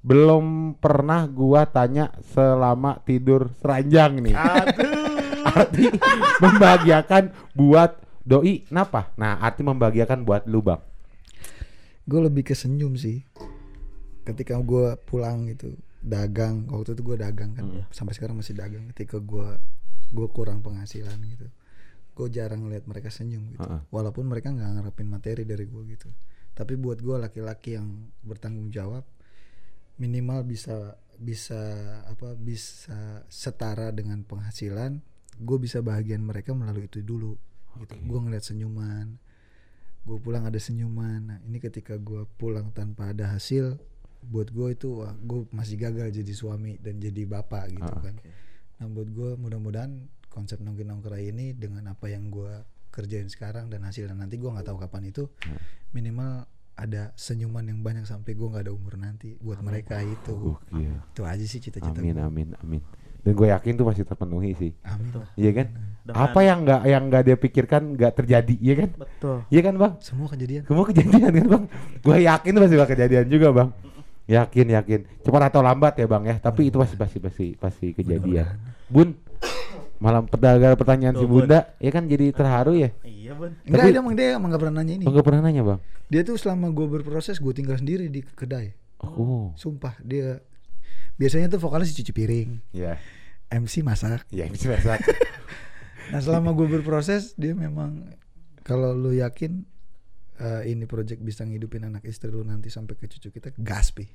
Belum pernah gua tanya selama tidur seranjang nih. Aduh. arti membahagiakan buat doi. Kenapa? Nah arti membahagiakan buat lu bang. Gue lebih ke senyum sih. Ketika gue pulang gitu dagang. Waktu itu gue dagang kan. Sampai sekarang masih dagang. Ketika gue gue kurang penghasilan gitu gue jarang lihat mereka senyum gitu. Heeh. walaupun mereka nggak ngarepin materi dari gue gitu. Tapi buat gue laki-laki yang bertanggung jawab minimal bisa bisa apa bisa setara dengan penghasilan gue bisa bahagian mereka melalui itu dulu gitu. Gue ngeliat senyuman gue pulang ada senyuman nah ini ketika gue pulang tanpa ada hasil buat gue itu wah gue masih gagal jadi suami dan jadi bapak gitu Ah, kan nah buat gue mudah-mudahan konsep nongki nongkrai ini dengan apa yang gue kerjain sekarang dan hasilnya nanti gue nggak tahu kapan itu Ah. minimal ada senyuman yang banyak sampai gue nggak ada umur nanti buat mereka itu Gokil. itu aja sih cita-cita Amin amin amin. Dan gue yakin tuh pasti terpenuhi sih. amin Iya kan? Dengan- Apa yang nggak yang nggak dia pikirkan nggak terjadi, iya kan? Betul. Iya kan bang? semua kejadian Semua kejadian kan bang? Gue yakin itu pasti bakal kejadian juga bang. Yakin yakin. Cepat atau lambat ya bang ya. Tapi itu pasti pasti pasti pasti kejadian. Bun, malam pedagang pertanyaan Tuh, si bunda, ya kan jadi terharu ya? Iya, Bun. enggak Tapi- dia emang dia emang nggak pernah nanya ini Oh, nggak pernah nanya bang? dia tuh selama gue berproses gue tinggal sendiri di kedai Oh, sumpah dia biasanya tuh vokalis cuci piring ya, MC masak ya ini biasa. nah selama gue berproses dia memang kalau lu yakin eh, ini project bisa ngidupin anak istri lu nanti sampai ke cucu kita gas pi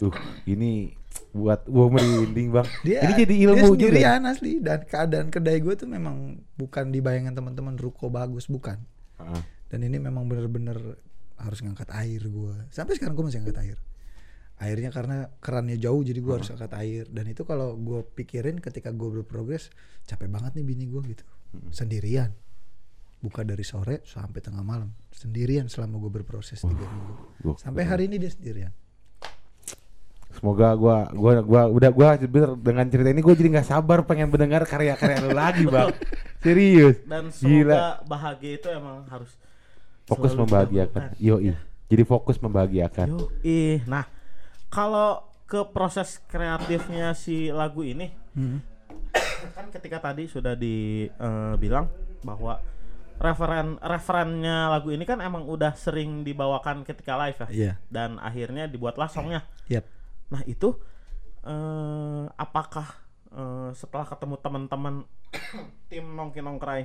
Tuh, ini buat gua merinding bang. dia ini jadi dia ilmu juga. sendirian asli dan keadaan kedai gue tuh memang bukan di bayangan teman-teman ruko bagus bukan Heeh. dan ini memang bener-bener harus ngangkat air gue sampai sekarang gue masih ngangkat air airnya karena kerannya jauh jadi gue harus angkat air dan itu kalau gue pikirin ketika gue berprogres capek banget nih bini gue gitu sendirian buka dari sore sampai tengah malam sendirian selama gue berproses tiga minggu sampai hari ini dia sendirian Semoga gua gua gua udah gua bener dengan cerita ini gua jadi nggak sabar pengen mendengar karya-karya lu lagi, Bang. Serius. Dan Gila. semoga bahagia itu emang harus Fokus membahagiakan. dilakukan. Yoi. Jadi fokus membahagiakan. Yo, ih. Nah, kalau ke proses kreatifnya si lagu ini, kan ketika tadi sudah dibilang bahwa referen referennya lagu ini kan emang udah sering dibawakan ketika live ya. Iya. Dan akhirnya dibuatlah songnya. Yap. Nah itu eh apakah eh, setelah ketemu teman-teman tim Nongki Nongkrai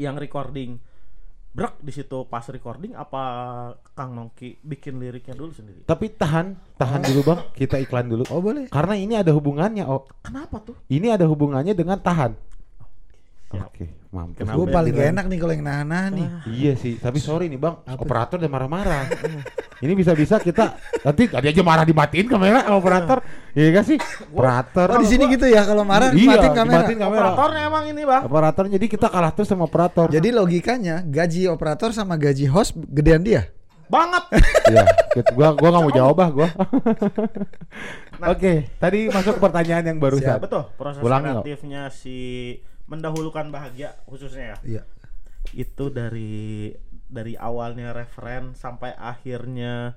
yang recording Brak di situ pas recording apa Kang Nongki bikin liriknya dulu sendiri? Tapi tahan, tahan dulu, Bang. Kita iklan dulu. oh boleh Karena ini ada hubungannya, Oh. Kenapa tuh? Ini ada hubungannya dengan tahan. Siap. Oke, mampus. Kenapa? gue Gua. paling gak enak nih kalau yang nahan-nahan nih Iya sih, tapi sorry nih bang, Apa? operator udah marah-marah. ini bisa-bisa kita nanti tadi aja marah dimatiin kamera sama operator, iya gak sih? Operator. oh di sini gitu ya kalau marah Iya, matiin kamera dimatiin kamera. Operatornya emang ini bang. Operator jadi kita kalah terus sama operator. jadi logikanya gaji operator sama gaji host gedean dia Banget. Iya, gua gua nggak mau jawab ah gua. Oke, tadi masuk ke pertanyaan yang barusan. Betul. Proses Ulangi, kreatifnya si mendahulukan bahagia khususnya ya. iya Itu dari dari awalnya referen sampai akhirnya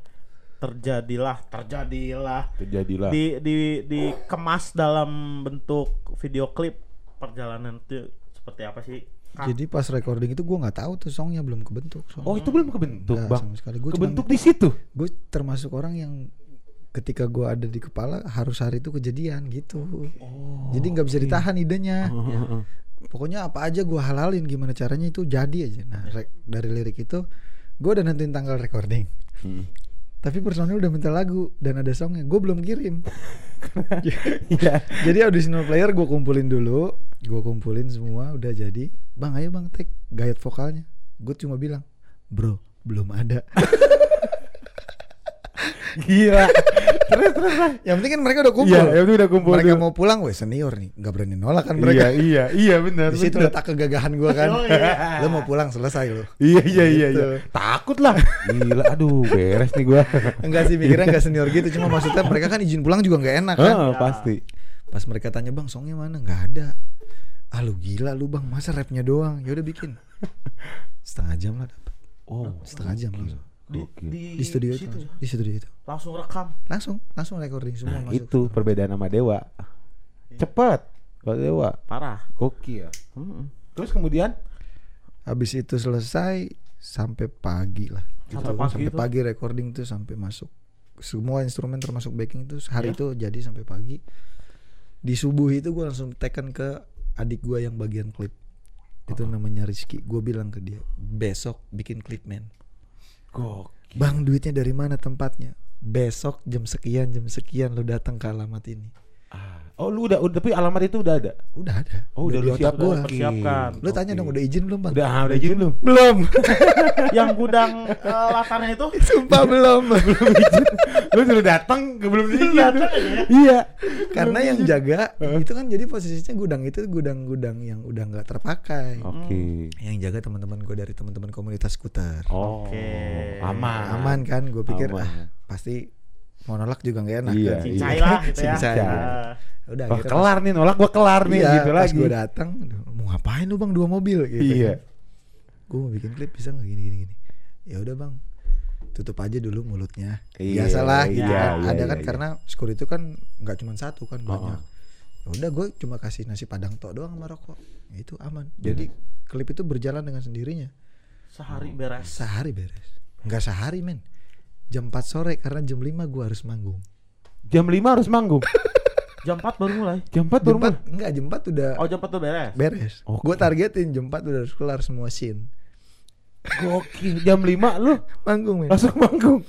terjadilah terjadilah Terjadilah. di di dikemas dalam bentuk video klip perjalanan itu seperti apa sih Kang? jadi pas recording itu gue nggak tahu tuh songnya belum kebentuk song. Oh, itu belum kebentuk, Nggak, Bang. sama sekali. Gua Kebentuk di situ. gue termasuk orang yang ketika gue ada di kepala harus hari itu kejadian gitu. Jadi nggak bisa ditahan idenya. Pokoknya apa aja gue halalin gimana caranya itu jadi aja. Nah re- dari lirik itu gue udah nentuin tanggal recording. Hmm. tapi personil udah minta lagu dan ada songnya. Gue belum kirim. Iya. jadi auditional player gue kumpulin dulu. Gue kumpulin semua udah jadi. Bang ayo bang take. Gayat vokalnya. Gue cuma bilang bro belum ada Gila. terus terus Bang. yang penting kan mereka udah kumpul Iya, ya udah kumpul. mereka dulu. mau pulang weh senior nih nggak berani nolak kan mereka Iya, iya, iya benar. di situ letak kegagahan gue kan Oh, iya. lo mau pulang selesai lo Iya iya iya Gitu. iya. Takut lah. Gila aduh beres nih gua. enggak sih mikirnya enggak senior gitu cuma maksudnya mereka kan izin pulang juga nggak enak kan Heeh, pasti. pas mereka tanya bang songnya mana nggak ada ah lu gila lu bang masa rapnya doang ya udah bikin setengah jam lah dapat Oh, setengah jam langsung di, di, di studio itu situ ya? di studio itu langsung rekam langsung langsung recording semua Nah, masuk itu perbedaan sama Dewa. Cepet. Kalau Dewa parah Oke ya. Mm-mm. Terus kemudian habis itu selesai sampai pagi lah Sampai Gitu. pagi sampai itu? pagi recording tuh sampai masuk semua instrumen termasuk backing itu hari Ya. itu jadi sampai pagi di subuh itu gue langsung tekan ke adik gue yang bagian klip itu namanya Rizky gue bilang ke dia besok bikin klip men Gokil. bang duitnya dari mana tempatnya besok jam sekian jam sekian lo datang ke alamat ini. Oh lu udah, udah tapi alamat itu udah ada. udah ada Oh udah, lu di otak siap gua. Udah persiapkan. lo tanya dong udah izin belum bang Udah, ah, udah izin belum? belum yang gudang eh, latarnya itu sumpah belum lu sudah datang ke belum izin. datang aja ya. Iya. karena yang jaga itu kan jadi posisinya gudang itu gudang-gudang yang udah nggak terpakai Oke. yang jaga teman-teman gue dari teman-teman komunitas skuter Oh. Oke. Aman. aman kan gue pikir Aman. ah pasti mau nolak juga nggak enak Iya, kan? cincai lah gitu ya. Cincai. Ah. udah Wah, akhirnya kelar nih nolak gua kelar pas, nih iya, gitu pas lagi. gue datang mau ngapain lu bang? Dua mobil gitu Iya. gue mau bikin klip bisa nggak? Gini gini gini. Ya udah bang. Tutup aja dulu mulutnya. Iya, biasalah gitu iya, kan. iya, ada iya, kan iya. karena skor itu kan nggak cuma satu kan Oh, banyak. Ya udah gue cuma kasih nasi padang tok doang sama rokok. Ya itu aman. Jadi klip itu berjalan dengan sendirinya. Sehari beres. Sehari beres. Nggak sehari men jam 4 sore karena jam 5 gue harus manggung Jam 5 harus manggung. jam 4 baru mulai Jam 4 jam baru 4 enggak jam 4 udah oh jam 4 tuh beres beres Oke. gue targetin jam 4 udah harus kelar semua scene Gokil. Jam 5 lu manggung men langsung manggung.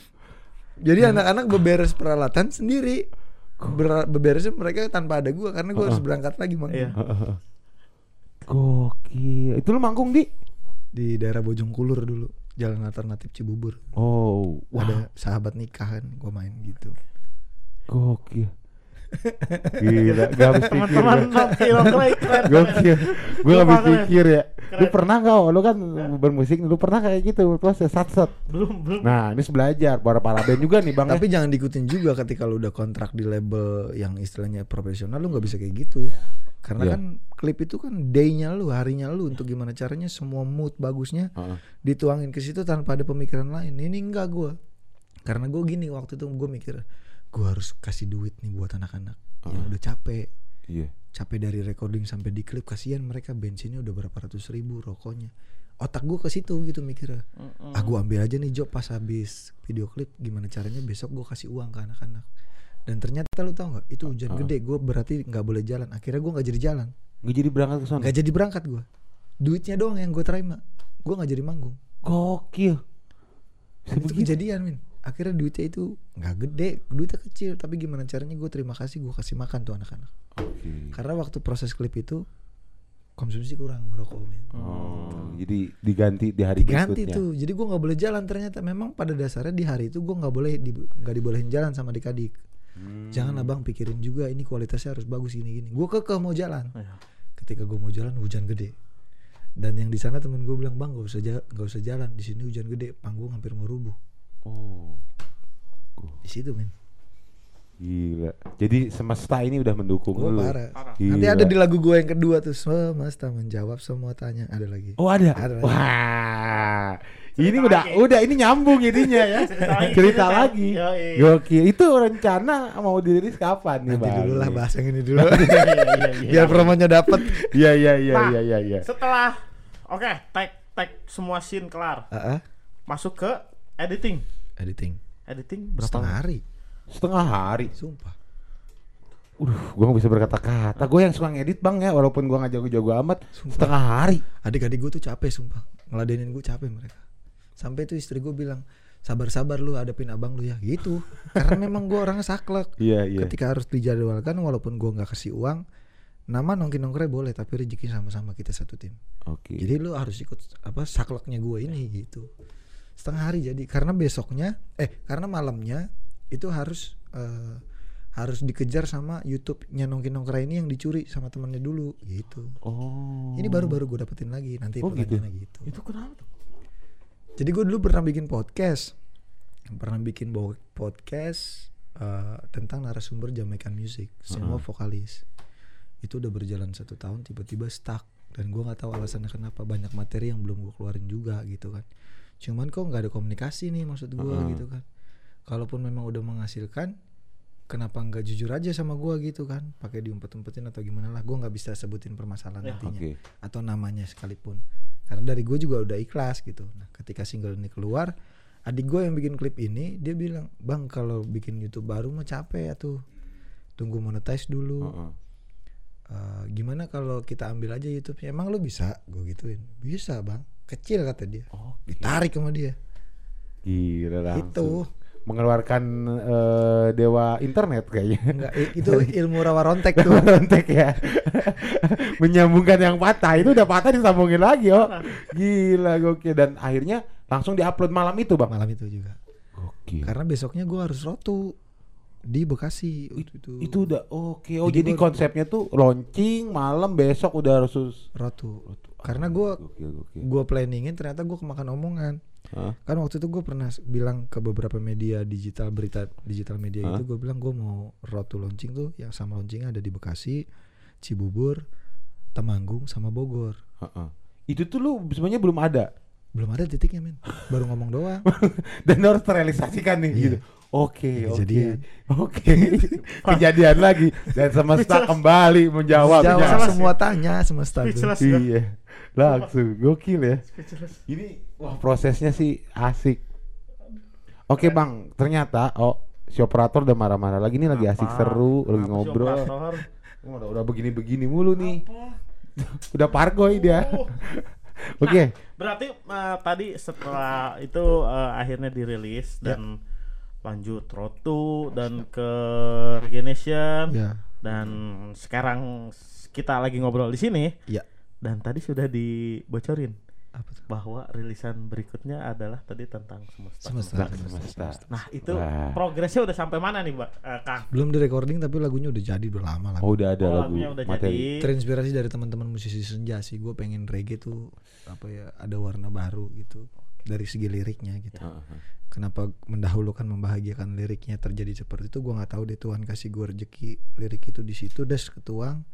Jadi anak-anak beberes peralatan sendiri. Ber- beberesnya mereka tanpa ada gua karena gua harus berangkat lagi mang. Iya. Gokil. Itu lu manggung di? Di daerah Bojongkulur dulu, jalan alternatif Cibubur. Oh, wah. Ada sahabat nikah kan, gua main gitu. Gokil. Gila, gak habis pikir. Teman-teman keren. Gokil. Gue gak habis pikir ya. Lu pernah gak? Lu kan bermusik, lu pernah kayak gitu proses sat-sat. Belum belum. Nah, ini belajar para para band juga nih Bang. ya. Tapi jangan diikutin juga ketika lu udah kontrak di label yang istilahnya profesional lu nggak bisa kayak gitu. Karena Iya. kan klip itu kan day-nya lu, harinya lu untuk gimana caranya semua mood bagusnya Heeh. dituangin ke situ tanpa ada pemikiran lain. Ini enggak gua. Karena gue gini waktu itu gue mikir gue harus kasih duit nih buat anak-anak yang udah capek Iya. capek dari recording sampai di klip kasihan mereka bensinnya udah berapa ratus ribu rokoknya otak gue ke situ gitu mikirnya Mm-mm. ah gue ambil aja nih job pas habis video klip gimana caranya besok gue kasih uang ke anak-anak dan ternyata lu tau nggak itu hujan gede gue berarti nggak boleh jalan. Akhirnya gue nggak jadi jalan. Nggak jadi berangkat ke sana. nggak jadi berangkat gue duitnya doang yang gue terima. Gue nggak jadi manggung. Gokil. Dan itu kejadian min. Akhirnya duitnya itu nggak gede duitnya kecil. Tapi gimana caranya gue terima kasih gue kasih makan tuh anak-anak. Oke. karena waktu proses klip itu konsumsi kurang merokok min. Oh, jadi diganti di hari diganti berikutnya. tuh. Jadi gue nggak boleh jalan ternyata. Memang pada dasarnya di hari itu gue nggak boleh di, nggak dibolehin jalan sama adik-adik Hmm. jangan abang pikirin juga ini kualitasnya harus bagus gini gini gue kekeh mau jalan. Iya. ketika gue mau jalan hujan gede. Dan yang di sana temen gue bilang bang gak usah ja- nggak usah jalan. Di sini hujan gede panggung hampir mau rubuh. Oh, di situ men gila. Jadi semesta ini udah mendukung gue lu. parah Parah. nanti ada di lagu gue yang kedua tuh semesta menjawab semua tanya ada lagi Oh ada. Ada lagi. Wah. Cerita ini udah lagi. udah ini nyambung ininya ya. Cerita lagi, Cerita cerita. lagi. Yoi. Gokil. Itu rencana mau dirilis kapan nih, nanti Bang? dulu lah bahas yang ini dulu Iya, iya, iya. biar promonya dapet Iya iya iya Nah, iya iya iya. Setelah oke, tag tag semua scene kelar. Ah, ah. Masuk ke editing. editing Editing berapa hari Setengah hari. sumpah Udah, gua gak bisa berkata-kata. Gue yang suka ngedit bang ya, walaupun gua nggak jago-jago amat. Setengah hari. adik-adik gue tuh capek sumpah ngeladenin gue capek mereka sampai tuh istri gue bilang sabar-sabar lu hadapin abang lu ya gitu karena memang gue orangnya saklek Iya iya. ketika harus dijadwalkan walaupun gue nggak kasih uang nama nongki nongkrong boleh tapi rezeki sama-sama kita satu tim Oke. jadi lu harus ikut apa sakleknya gue ini gitu setengah hari jadi karena besoknya eh karena malamnya itu harus eh, harus dikejar sama YouTube-nya nongki nongkrong ini yang dicuri sama temennya dulu gitu Oh. ini baru-baru gue dapetin lagi nanti Oh, gitu? gitu. Itu kenapa tuh? Jadi gue dulu pernah bikin podcast, pernah bikin podcast eh, tentang narasumber Jamaican music, semua vokalis. Itu udah berjalan satu tahun, tiba-tiba stuck dan gue nggak tahu alasannya kenapa banyak materi yang belum gue keluarin juga gitu kan. Cuman kok nggak ada komunikasi nih maksud gue gitu kan. Kalaupun memang udah menghasilkan, kenapa nggak jujur aja sama gue gitu kan? Pakai diumpet-umpetin atau gimana lah? Gue nggak bisa sebutin permasalahan nantinya Oke. atau namanya sekalipun karena dari gue juga udah ikhlas gitu nah ketika single ini keluar adik gue yang bikin klip ini dia bilang bang kalau bikin YouTube baru mah capek ya tuh tunggu monetize dulu Heeh. Eh, gimana kalau kita ambil aja YouTube emang lu bisa gue gituin bisa bang kecil kata dia Oke. ditarik sama dia Gila langsung. itu Mengeluarkan eh, dewa internet kayaknya. enggak itu ilmu rawa rontek tuh Rontek ya. Menyambungkan yang patah itu udah patah disambungin lagi oh. Gila gokil dan akhirnya langsung diupload malam itu bang. malam itu juga Gokil. karena besoknya gue harus rotu di Bekasi waktu itu Itu udah oke. Oh Jadi jadi, konsepnya tuh launching malam besok udah harus. rotu karena gue gue planningin ternyata gue kemakan omongan Hah? kan waktu itu gue pernah bilang ke beberapa media digital berita digital media Hah? itu gue bilang gue mau road to launching tuh yang sama launchingnya ada di Bekasi Cibubur Temanggung sama Bogor Heeh. Itu tuh lu sebenarnya belum ada belum ada titiknya men baru ngomong doang dan harus terrealisasikan nih Iya. gitu. Oke, oke, Kejadian. oke. Kejadian lagi dan semesta kembali menjawab. jawab semua tanya semesta. Speechless. Iya, langsung gokil ya. Speechless. Ini wah prosesnya sih asik. Oke bang, ternyata oh si operator udah marah-marah lagi nih lagi asik Apa? seru, lagi Kenapa sih ngobrol. Oh, udah udah begini-begini mulu nih. udah pargoy dia. Oke. Berarti eh, tadi setelah itu eh, akhirnya dirilis Ya. dan lanjut Rotu dan ke Regeneration ya dan sekarang kita lagi ngobrol di sini ya dan tadi sudah dibocorin Apa tuh? bahwa rilisan berikutnya adalah tadi tentang semesta. Semesta. Tentang semesta. Nah, itu Wah. progresnya udah sampai mana nih, Mbak? Eh, Kang? Belum di recording tapi lagunya udah jadi udah lama lah. Oh udah ada Oh, lagu lagunya udah materi. jadi. Terinspirasi dari teman-teman musisi senja sih. Gue pengen reggae tuh apa ya ada warna baru gitu dari segi liriknya gitu. Heeh. Kenapa mendahulukan membahagiakan liriknya terjadi seperti itu gue nggak tahu deh Tuhan kasih gue rezeki lirik itu di situ das ketuang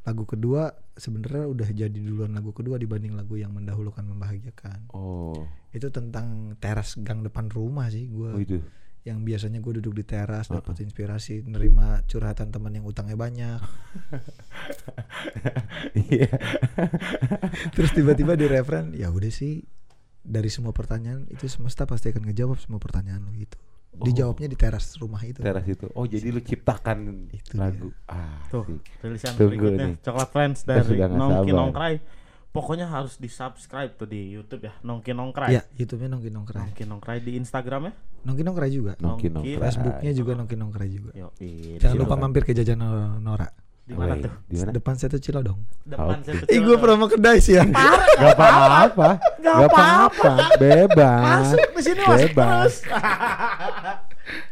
lagu kedua sebenarnya udah jadi duluan lagu kedua dibanding lagu yang mendahulukan membahagiakan. Oh, itu tentang teras gang depan rumah sih gue oh itu. yang biasanya gue duduk di teras dapat inspirasi nerima curhatan teman yang utangnya banyak. Iya. terus tiba-tiba di referen ya udah sih dari semua pertanyaan itu semesta pasti akan ngejawab semua pertanyaan lo gitu dijawabnya di teras rumah itu Teras itu. Oh, jadi lu ciptakan Itu lagu. Ah, Tuh, sih. rilisan Tunggu berikutnya nih. Coklat Friends dari Nongki. Nongkrai. Pokoknya harus di-subscribe tuh di YouTube ya, Nongki Nongkrai. ya YouTube-nya nongki nongkrai Nongki Nongkrai di Instagram ya. nongki nongkrai juga Nongki nongkrai. Facebooknya juga nongki nongkrai juga Yo, jangan lupa mampir ke jajan Nora- Nora Di mana tuh? Di mana? depan saya tuh Cilodong Depan Oke. saya tuh Ih gue Cilodong. promo kedai sih ya Gak apa-apa. Gak Gak apa-apa. Bebas. Masuk di sini masuk Bebas. terus.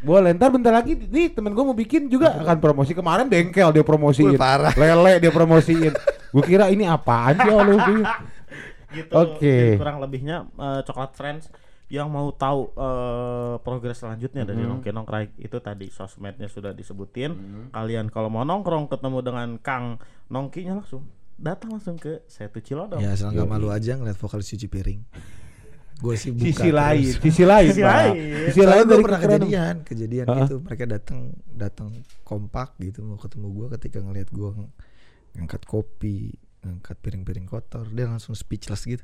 Boleh ntar bentar lagi nih temen gue mau bikin juga akan promosi kemarin bengkel dia promosiin parah. lele dia promosiin gue kira ini apaan sih lu gitu. Oke. Jadi kurang lebihnya eh, Coklat Friends yang mau tahu eh, progres selanjutnya dari Mhm. Nongki Nongkrai itu tadi sosmednya sudah disebutin. Mhm. Kalian kalau mau nongkrong ketemu dengan Kang Nongkinya langsung datang langsung ke Setu Cilodong. ya Yoi. malu aja ngeliat vokalis cuci piring gue sih buka sisi lain sisi lain Sisi lain. sisi lain gue dari pernah kejadian kejadian Hah? gitu mereka datang datang kompak gitu mau ketemu gue ketika ngelihat gue ng- ngangkat kopi ngangkat piring-piring kotor dia langsung speechless gitu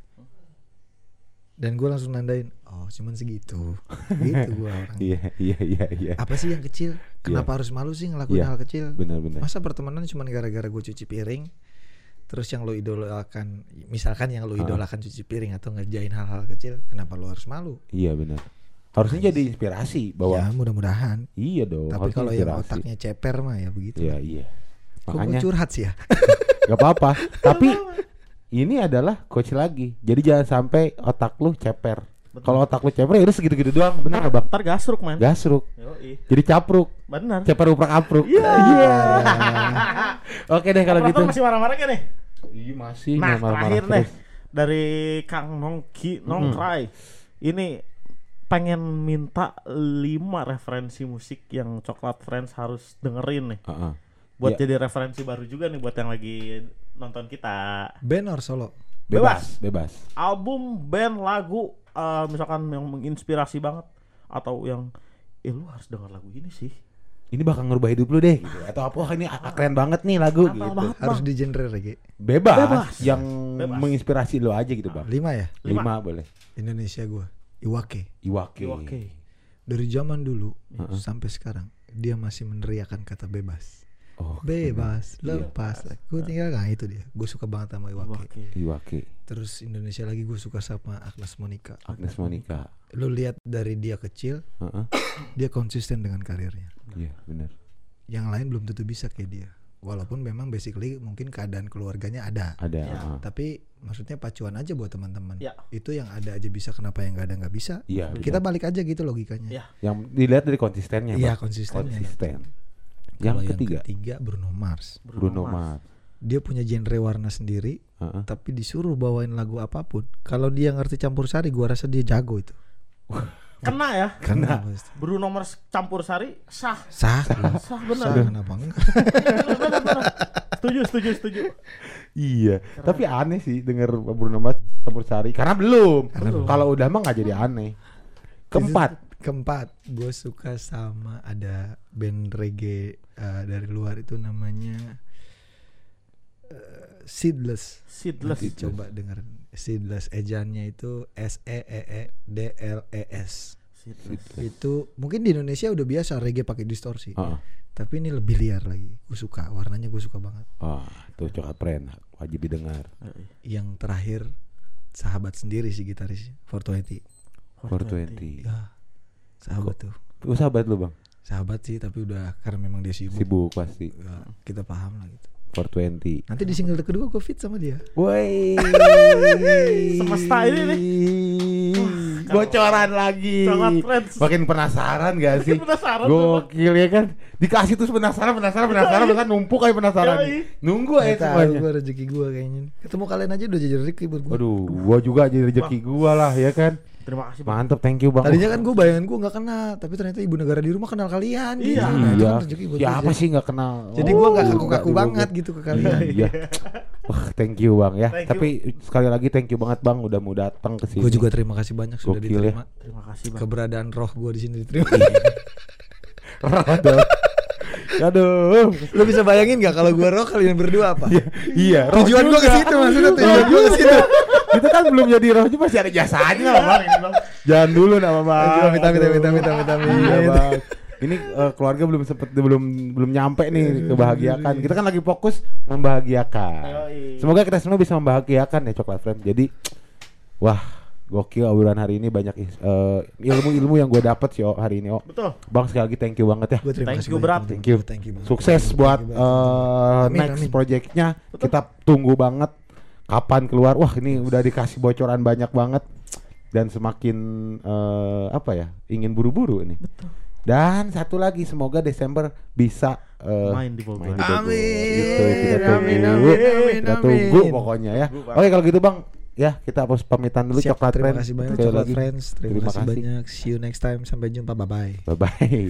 dan gue langsung nandain oh cuman segitu. Gitu gue orang iya iya iya iya. Apa sih yang kecil? Kenapa harus malu sih ngelakuin Iya. hal kecil? benar-benar masa pertemanan cuman gara-gara gue cuci piring terus yang lo idolakan misalkan yang lo idolakan cuci piring atau ngerjain hal-hal kecil kenapa lo harus malu? Iya benar. Harusnya jadi inspirasi ya bahwa mudah-mudahan. Iya dong tapi kalau yang otaknya ceper mah ya begitu. Iya iya. Kok gue makanya curhat sih ya? Gak apa-apa. Tapi ini adalah coach lagi jadi jangan sampai otak lu ceper kalau otak lu ceper ya udah segitu-gitu doang bener gak bang Ntar gasruk man. gasruk Yoi. jadi capruk Bener. ceper uprak apruk Iya. oke deh kalau gitu masih marah-marah kan nih? iya masih Nah, marah-marah terakhir deh terus. dari Kang Nongki Nongkrai. Ini pengen minta 5 referensi musik yang Coklat Friends harus dengerin nih. Heeh. Buat Ya. jadi referensi baru juga nih buat yang lagi nonton kita. band or solo? Bebas. Bebas Album, band, lagu eh, misalkan yang menginspirasi banget atau yang eh lu harus denger lagu ini sih. ini bakal ngerubah hidup lu deh gitu. Atau apa ini ah, keren banget nih lagu gitu. banget, harus di genre reggae bebas, Bebas. yang Bebas. menginspirasi lu aja gitu bang. Lima ya? Lima. lima, boleh. Indonesia gua. Iwake. Iwake. Oke. dari zaman dulu Heeh. sampai sekarang dia masih meneriakan kata bebas oh bebas Iya. lepas. Gue tinggal nggak itu dia. Gue suka banget sama Iwake. Iwake. Terus Indonesia lagi gue suka sama Agnes Monica. Agnes Monica. Lu lihat dari dia kecil Heeh. dia konsisten dengan karirnya. Iya benar yang lain belum tentu bisa kayak dia. Walaupun memang basically mungkin keadaan keluarganya ada. Ada Ya. heeh. tapi maksudnya pacuan aja buat teman-teman. Ya. itu yang ada aja bisa kenapa yang nggak ada nggak bisa? Iya kita benar. balik aja gitu logikanya. Ya. yang dilihat dari konsistennya iya konsistennya. Konsisten yang Kalau ketiga Bruno Mars Bruno Mars dia punya genre warna sendiri Heeh. tapi disuruh bawain lagu apa pun kalau dia ngerti campur sari gua rasa dia jago itu Kena ya. Kena. pasti. Bruno Mars campur sari sah. sah Sah bener. sah kenapa enggak. Setuju, setuju, setuju. Iya, tapi aneh sih denger Bruno Mars campur sari karena belum. Karena Kalau udah mah nggak jadi aneh. Keempat, keempat gue suka sama ada band reggae eh, dari luar itu namanya eh, Seedless Seedless. Nanti coba denger Seedless ejaannya itu S E E E D L E S Seedless. itu mungkin di Indonesia udah biasa reggae pakai distorsi Heeh. tapi ini lebih liar lagi gue suka warnanya gue suka banget Ah, tuh coklat pren wajib didengar. yang terakhir sahabat sendiri sih gitaris 420 420. ya sahabat tuh Tuh sahabat lu bang, sahabat sih tapi udah karena memang dia sibuk, sibuk pasti. Ya, kita paham lah gitu 420. Nanti di single kedua gue fit sama dia. Woi. Semesta ini nih. Bocoran lagi. Sangat friends. Makin penasaran gak sih? penasaran, Gokil ya kan. Dikasih terus penasaran, penasaran, penasaran, penasaran numpuk kayak penasaran. Nunggu aja semuanya. gue rezeki gue kayaknya. Ketemu kalian aja udah jadi rezeki buat gue. Waduh, gua juga jadi rezeki gua lah ya kan. Terima kasih Bang. Mantep, thank you Bang. Tadinya kan gue bayangan gue nggak kenal, tapi ternyata ibu negara di rumah kenal kalian. Iya. gitu. Nah, iya. kan rezeki buat Siapa gue. sih nggak kenal? Jadi gue nggak Oh, kaku-kaku nggak juga banget gitu ke kalian. Iya. Wah, thank you Bang ya. Thank you. Tapi sekali lagi thank you banget Bang udah mau datang ke sini. Gue juga terima kasih banyak sudah Gokil ya. diterima. Terima kasih Bang. Keberadaan roh gue di sini diterima. Aduh. Aduh. Lo bisa bayangin gak kalau gue roh kalian berdua apa? Iya, roh Tujuan gue ke situ maksudnya tujuan gue ke situ. Kita kan belum jadi roh juga masih ada jasanya lah Bang. Ini, Bang. Jangan dulu nama Bang. Aduh. amit, amit, amit. Iya, Bang. Ini eh, keluarga belum sempet belum belum nyampe nih kebahagiaan. Kita kan lagi fokus membahagiakan. Semoga kita semua bisa membahagiakan ya Coklat Friend. Jadi wah, gokil obrolan hari ini banyak eh, ilmu-ilmu yang gue dapet sih oh, hari ini oh. Betul. Bang sekali lagi thank you banget ya. Gue terima Thank kasih you. Bram. Thank you. Thank you banget. Sukses Thank you buat banget. eh, Amin, next amin. projectnya. Kita tunggu banget kapan keluar. Wah ini udah dikasih bocoran banyak banget dan semakin eh, apa ya ingin buru-buru ini. Dan satu lagi semoga Desember bisa eh, Main di Bogor. main di Bogor. Amin, Gitu, kita tunggu. amin, amin, amin, kita amin. tunggu pokoknya ya. Oke kalau gitu bang, ya kita harus pamitan dulu Siap, coklat terima Friends. kasih banyak Coklat. Friends. Terima, kasih banyak. See you next time. Sampai jumpa. Bye bye. Bye bye.